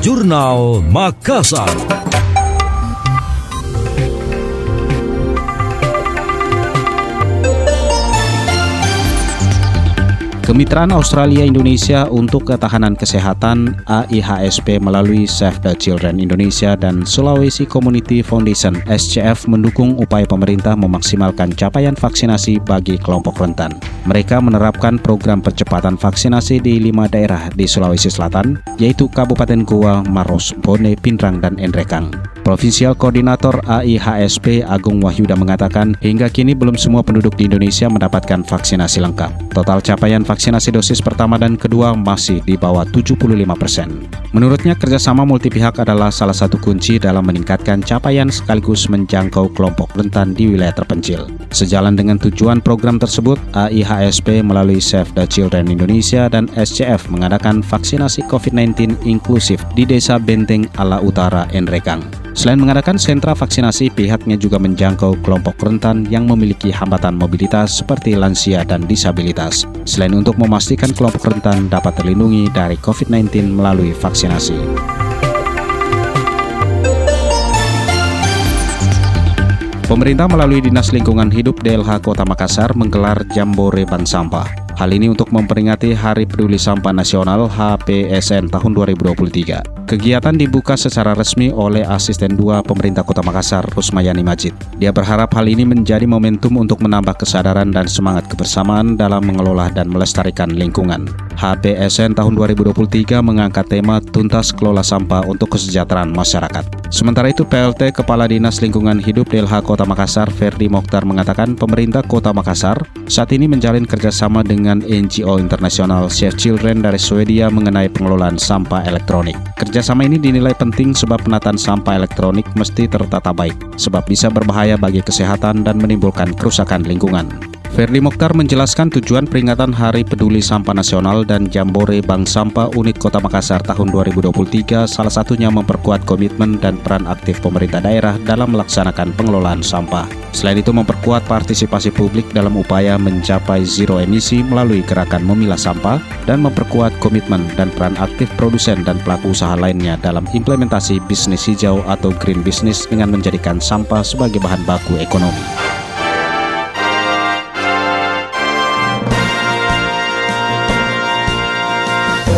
Jurnal Makassar. Kemitraan Australia-Indonesia untuk Ketahanan Kesehatan AIHSP melalui Save the Children Indonesia dan Sulawesi Community Foundation SCF mendukung upaya pemerintah memaksimalkan capaian vaksinasi bagi kelompok rentan. Mereka menerapkan program percepatan vaksinasi di lima daerah di Sulawesi Selatan, yaitu Kabupaten Goa, Maros, Bone, Pindrang, dan Enrekang. Provinsial Koordinator AIHSP Agung Wahyuda mengatakan hingga kini belum semua penduduk di Indonesia mendapatkan vaksinasi lengkap. Total capaian vaksinasi dosis pertama dan kedua masih di bawah 75 persen. Menurutnya kerjasama multi pihak adalah salah satu kunci dalam meningkatkan capaian sekaligus menjangkau kelompok rentan di wilayah terpencil. Sejalan dengan tujuan program tersebut, AIHSP melalui Save the Children Indonesia dan SCF mengadakan vaksinasi COVID-19 inklusif di Desa Benteng Ala Utara, Enrekang. Selain mengadakan sentra vaksinasi, pihaknya juga menjangkau kelompok rentan yang memiliki hambatan mobilitas seperti lansia dan disabilitas. Selain untuk memastikan kelompok rentan dapat terlindungi dari COVID-19 melalui vaksinasi. Pemerintah melalui Dinas Lingkungan Hidup DLH Kota Makassar menggelar Jambore Bank Sampah. Hal ini untuk memperingati Hari Peduli Sampah Nasional HPSN tahun 2023. Kegiatan dibuka secara resmi oleh Asisten 2 Pemerintah Kota Makassar, Rusmayani Majid. Dia berharap hal ini menjadi momentum untuk menambah kesadaran dan semangat kebersamaan dalam mengelola dan melestarikan lingkungan. HPSN tahun 2023 mengangkat tema Tuntas Kelola Sampah untuk Kesejahteraan Masyarakat. Sementara itu, PLT Kepala Dinas Lingkungan Hidup DLH Kota Makassar, Ferdi Mokhtar mengatakan pemerintah Kota Makassar saat ini menjalin kerjasama dengan dengan NGO internasional Save Children dari Swedia mengenai pengelolaan sampah elektronik. Kerjasama ini dinilai penting sebab penataan sampah elektronik mesti tertata baik, sebab bisa berbahaya bagi kesehatan dan menimbulkan kerusakan lingkungan. Ferdi Mokhtar menjelaskan tujuan peringatan Hari Peduli Sampah Nasional dan Jambore Bank Sampah Unit Kota Makassar tahun 2023 salah satunya memperkuat komitmen dan peran aktif pemerintah daerah dalam melaksanakan pengelolaan sampah. Selain itu memperkuat partisipasi publik dalam upaya mencapai zero emisi melalui gerakan memilah sampah dan memperkuat komitmen dan peran aktif produsen dan pelaku usaha lainnya dalam implementasi bisnis hijau atau green business dengan menjadikan sampah sebagai bahan baku ekonomi.